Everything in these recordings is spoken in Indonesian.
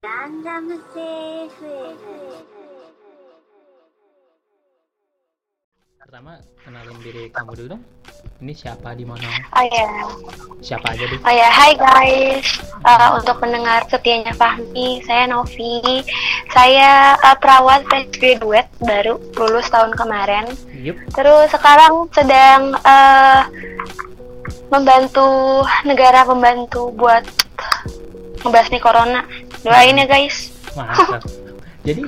ランダム性 FM Pertama, kenalin diri kamu dulu dong. Ini siapa di mana? Oh ya, Siapa aja deh. oh ya, hai guys. Uh, untuk pendengar setianya Fahmi, saya Novi. Saya uh, perawat fresh graduate baru lulus tahun kemarin. Yup. Terus sekarang sedang uh, membantu negara membantu buat ngebasmi corona. Doain ya guys. Mantap. Jadi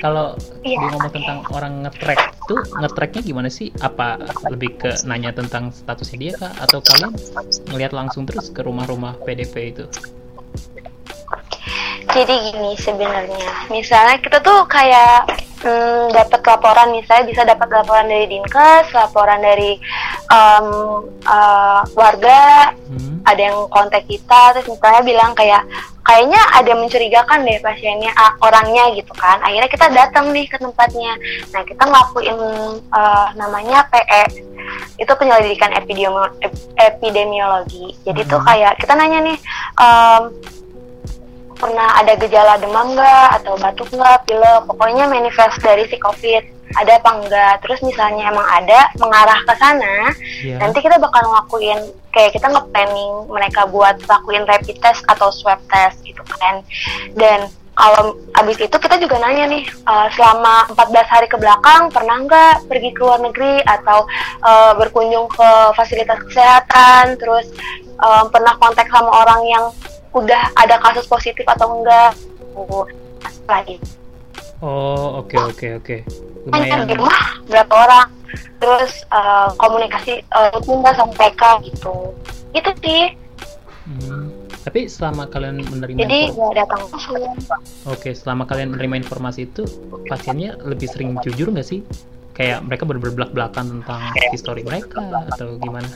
kalau dia ngomong tentang orang ngetrack tuh ngetracknya gimana sih? Apa lebih ke nanya tentang statusnya dia kah? Atau kalian ngelihat langsung terus ke rumah-rumah PDP itu? Jadi gini sebenarnya, misalnya kita tuh kayak hmm, dapat laporan, misalnya bisa dapat laporan dari dinkes, laporan dari em, eh, warga, Hmm. ada yang kontak kita, terus misalnya bilang kayak kayaknya ada mencurigakan deh pasiennya, ah, orangnya gitu kan. Akhirnya kita datang nih ke tempatnya. Nah kita ngelakuin eh, namanya PE, itu penyelidikan epidemiolo- ep- epidemiologi. Jadi tuh Mhm. kayak kita nanya nih. em, pernah ada gejala demam nggak atau batuk nggak pilek pokoknya manifest dari si covid. Ada apa enggak terus misalnya emang ada mengarah ke sana Iya. nanti kita bakal ngelakuin kayak kita nge-planning mereka buat lakuin rapid test atau swab test gitu kan. Dan kalau abis itu kita juga nanya nih eh, selama 14 hari ke belakang pernah nggak pergi ke luar negeri atau eh, berkunjung ke fasilitas kesehatan? Terus eh, pernah kontak sama orang yang udah ada kasus positif atau enggak Oh, lagi Oh, oke oke oke. Hanya Lumayan. di rumah berapa orang terus eh, komunikasi eh, rutin nggak sama PK gitu itu sih Hmm. Tapi selama kalian menerima jadi nggak datang Oke, selama kalian menerima informasi itu, pasiennya lebih sering jujur nggak sih? Kayak mereka berbelak-belakan tentang histori mereka atau gimana?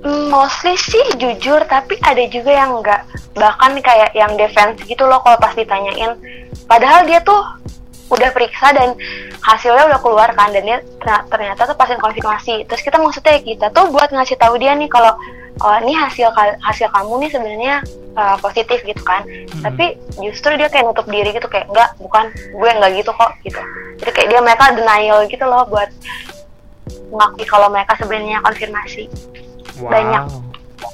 Mostly sih jujur tapi ada juga yang enggak bahkan kayak yang defense gitu loh kalau pas ditanyain. Padahal dia tuh udah periksa dan hasilnya udah keluar kan dan dia ternyata, tuh pasien konfirmasi. Terus kita maksudnya kita tuh buat ngasih tahu dia nih kalau oh ini hasil hasil kamu nih sebenarnya uh, positif gitu kan. Hmm. tapi justru dia kayak nutup diri gitu kayak enggak bukan gue enggak gitu kok gitu. Jadi kayak dia mereka denial gitu loh buat mengakui kalau mereka sebenarnya konfirmasi banyak.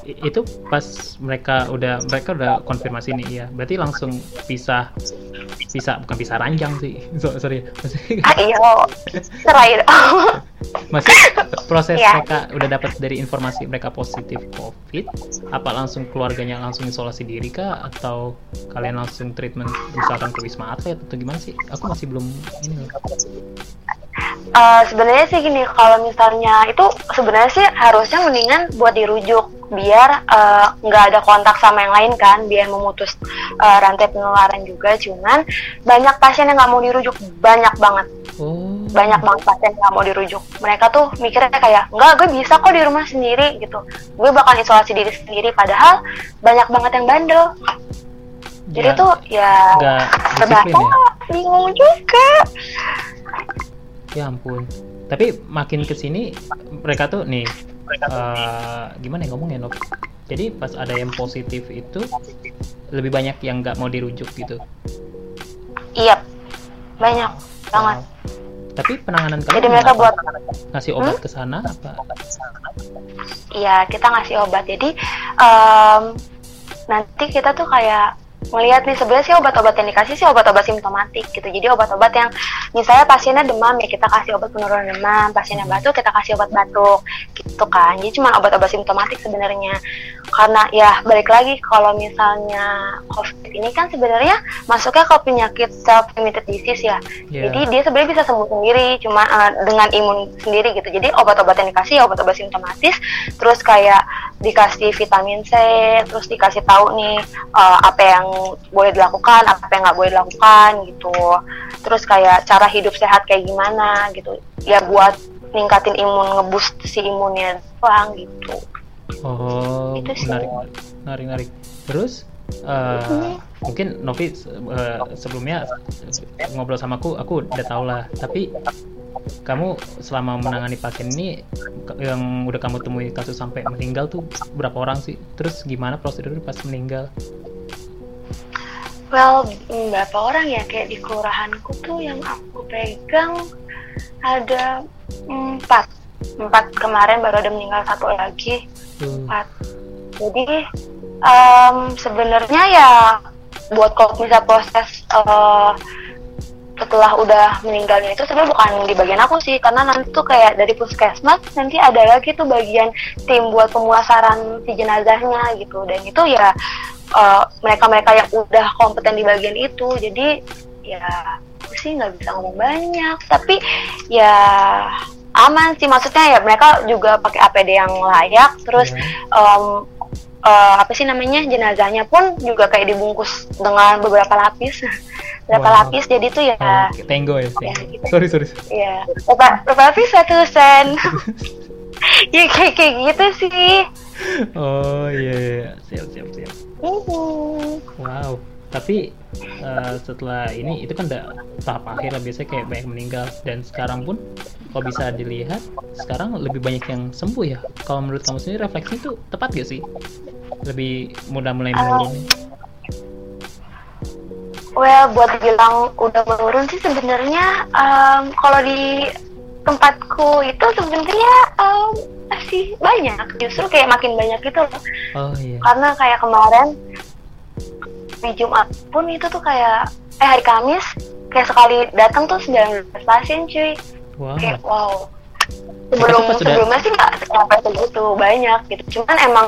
I- Itu pas mereka udah mereka udah konfirmasi nih ya. Berarti langsung pisah pisah bukan pisah ranjang sih. So, sorry. Maksudnya, ah iya cerai maksudnya proses Iya. mereka udah dapat dari informasi mereka positif COVID, apa langsung keluarganya langsung isolasi diri kah atau kalian langsung treatment misalkan ke wisma atlet atau gimana sih? Aku masih belum ini loh. Eh, sebenarnya sih gini kalau misalnya itu sebenarnya sih harusnya mendingan buat dirujuk biar eh, nggak ada kontak sama yang lain kan biar memutus eh, rantai penularan juga. Cuman banyak pasien yang nggak mau dirujuk banyak banget. Oh. banyak banget pasien yang nggak mau dirujuk. Mereka tuh mikirnya kayak nggak gue bisa kok di rumah sendiri gitu. Gue bakal isolasi diri sendiri padahal banyak banget yang bandel. Jadi Ya, tuh ya nggak ya? bingung juga Ya ampun. Tapi makin ke sini mereka tuh nih eh, gimana ya ngomongnya Nov? Jadi pas ada yang positif itu lebih banyak yang nggak mau dirujuk gitu. iya banyak banget Wow. Tapi penanganan kalian jadi mereka buat ngasih obat ke sana apa? Iya, kita ngasih obat. Jadi em, nanti kita tuh kayak melihat nih sebenarnya sih obat-obat yang dikasih sih obat-obat simptomatik gitu. Jadi obat-obat yang misalnya pasiennya demam ya kita kasih obat penurunan demam, pasiennya batuk kita kasih obat batuk gitu kan. Jadi cuma obat-obat simptomatik sebenarnya. Karena ya balik lagi kalau misalnya COVID ini kan sebenarnya masuknya ke penyakit self limited disease ya. Ya. Jadi dia sebenarnya bisa sembuh sendiri, cuma eh, dengan imun sendiri gitu. Jadi obat-obat yang dikasih ya obat-obat simptomatis, terus kayak dikasih vitamin C, terus dikasih tahu nih eh, apa yang boleh dilakukan, apa yang nggak boleh dilakukan gitu. Terus kayak cara hidup sehat kayak gimana gitu. Ya buat ningkatin imun, ngeboost si imunnya doang gitu. Oh, Itu sih. menarik, menarik, menarik. Terus eh, mungkin Novi eh, sebelumnya ngobrol sama aku, aku udah tau lah. Tapi kamu selama menangani pasien ini yang udah kamu temui kasus sampai meninggal tuh berapa orang sih? Terus gimana prosedur pas meninggal? well berapa orang ya kayak di kelurahanku tuh yang aku pegang ada empat empat kemarin baru ada meninggal satu lagi Tuh. empat jadi em, sebenarnya ya buat kalau bisa proses eh, setelah udah meninggalnya itu sebenarnya bukan di bagian aku sih karena nanti tuh kayak dari puskesmas nanti ada lagi tuh bagian tim buat pemulasaran si jenazahnya gitu. Dan itu ya eh, mereka-mereka yang udah kompeten di bagian itu jadi ya aku sih nggak bisa ngomong banyak. Tapi ya aman sih maksudnya ya mereka juga pakai APD yang layak terus em, eh, apa sih namanya jenazahnya pun juga kayak dibungkus dengan beberapa lapis beberapa Wow. lapis jadi tuh ya Oh, kayak Tenggo ya, Ya, Tenggo. gitu. Sorry, sorry. ya berapa berapa lapis satu sen ya kayak kayak gitu sih Oh iya, iya. siap siap siap. Mhm. Wow. Tapi eh, setelah ini itu kan udah tahap akhir lah biasanya kayak banyak meninggal dan sekarang pun kalau bisa dilihat sekarang lebih banyak yang sembuh ya. Kalau menurut kamu sendiri refleksi itu tepat gak sih? Lebih mudah mulai menurun. Well buat bilang udah menurun sih sebenarnya em, kalau di tempatku itu sebenarnya em, masih banyak. Justru kayak makin banyak gitu loh. Oh iya. karena kayak kemarin di Jumat pun itu tuh kayak eh hari Kamis kayak sekali datang tuh 19 pasien cuy. Wow. kayak wow. Sebelum sebelumnya sih nggak sampai segitu banyak gitu. Cuman emang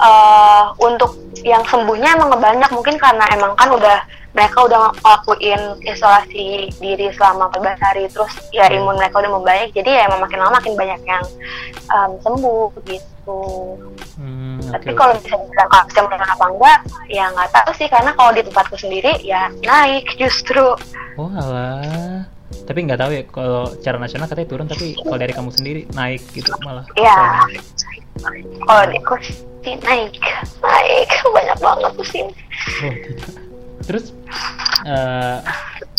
eh, untuk yang sembuhnya emang banyak mungkin karena emang kan udah mereka udah ngelakuin isolasi diri selama 14 hari terus ya imun mereka udah membaik jadi ya emang makin lama makin banyak yang em, sembuh gitu. Hmm, tapi oke, kalau bisa dibilang kasusnya menurun apa enggak ya nggak tahu sih karena kalau di tempatku sendiri ya naik justru. Oh alah. Tapi nggak tahu ya kalau secara nasional katanya turun tapi kalau dari kamu sendiri naik gitu malah. ya. Kalau di naik naik banyak banget pusing Oh. Terus eh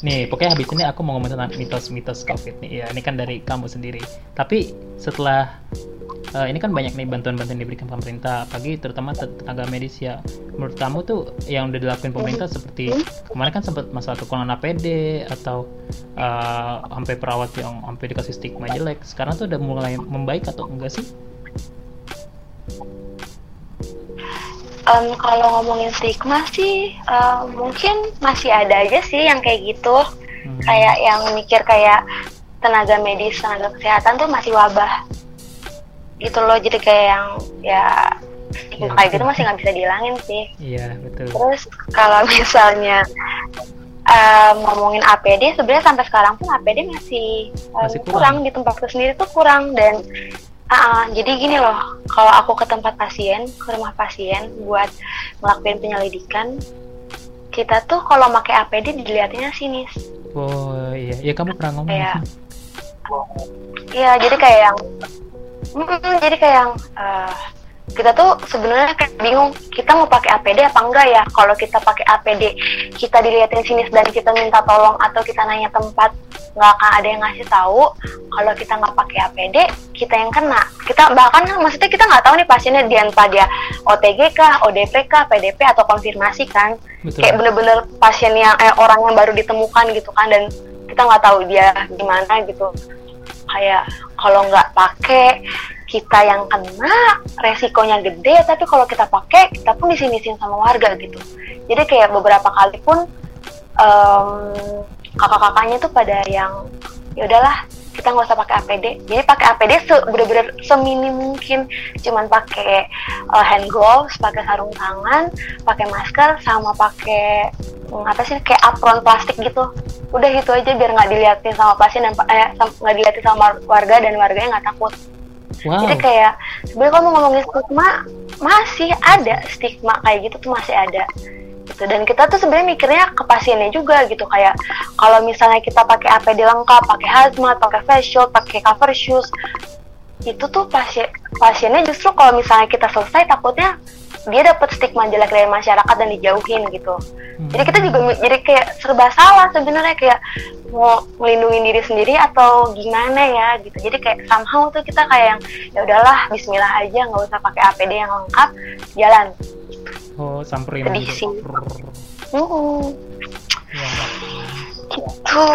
nih pokoknya habis ini aku mau ngomong tentang mitos-mitos COVID nih. Ya ini kan dari kamu sendiri. Tapi setelah eh, ini kan banyak nih bantuan-bantuan diberikan pemerintah, apalagi terutama te- tenaga medis ya. Menurut kamu tuh yang udah dilakuin pemerintah seperti kemarin kan sempat masalah kekurangan APD atau eh, sampai perawat yang sampai dikasih stigma jelek. Sekarang tuh udah mulai membaik atau enggak sih? Em, kalau ngomongin stigma sih em, mungkin masih ada aja sih yang kayak gitu Hmm. kayak yang mikir kayak tenaga medis tenaga kesehatan tuh masih wabah gitu loh jadi kayak yang ya stigma kayak gitu masih nggak bisa dihilangin sih Iya betul. Terus kalau misalnya em, ngomongin APD, sebenarnya sampai sekarang pun APD masih, em, Masih kurang. kurang. di tempatku sendiri tuh kurang dan ah, jadi gini loh, kalau aku ke tempat pasien, ke rumah pasien buat ngelakuin penyelidikan, kita tuh kalau pakai APD dilihatnya sinis. Oh iya, ya kamu pernah ngomong. Kayak, Iya, jadi kayak yang, Mm-mm, jadi kayak yang eh, kita tuh sebenarnya kayak bingung kita mau pakai APD apa enggak ya? Kalau kita pakai APD, kita dilihatin sinis dan kita minta tolong atau kita nanya tempat, nggak akan ada yang ngasih tahu. Kalau kita nggak pakai APD, kita yang kena. Kita bahkan kan maksudnya kita nggak tahu nih pasiennya dia entah dia OTG kah, ODP kah, PDP atau konfirmasi kan? Betul. kayak bener-bener pasien yang eh, orang yang baru ditemukan gitu kan dan kita nggak tahu dia gimana gitu kayak kalau nggak pakai kita yang kena resikonya gede tapi kalau kita pakai kita pun disinisin sama warga gitu. Jadi kayak beberapa kali pun em, kakak-kakaknya tuh pada yang ya udahlah kita nggak usah pakai APD jadi pakai APD se bener-bener seminim mungkin. Cuman pakai uh, hand gloves pakai sarung tangan pakai masker sama pakai apa sih kayak apron plastik gitu. Udah gitu aja biar nggak dilihatin sama pasien dan eh, nggak dilihatin sama warga dan warganya nggak takut. Wow. jadi kayak sebenarnya kalau mau ngomongin stigma masih ada stigma kayak gitu tuh masih ada. Gitu. Dan kita tuh sebenarnya mikirnya ke pasiennya juga gitu. Kayak kalau misalnya kita pakai APD lengkap pakai hazmat pakai face shield pakai cover shoes itu tuh pasien pasiennya justru kalau misalnya kita selesai takutnya dia dapat stigma jelek dari masyarakat dan dijauhin gitu Hmm. jadi kita juga jadi kayak serba salah sebenarnya kayak mau melindungi diri sendiri atau gimana ya gitu jadi kayak somehow tuh kita kayak yang ya udahlah Bismillah aja nggak usah pakai APD yang lengkap jalan Oh, samperin Sedih sih. Brrr. Mm-mm. Ya. gitu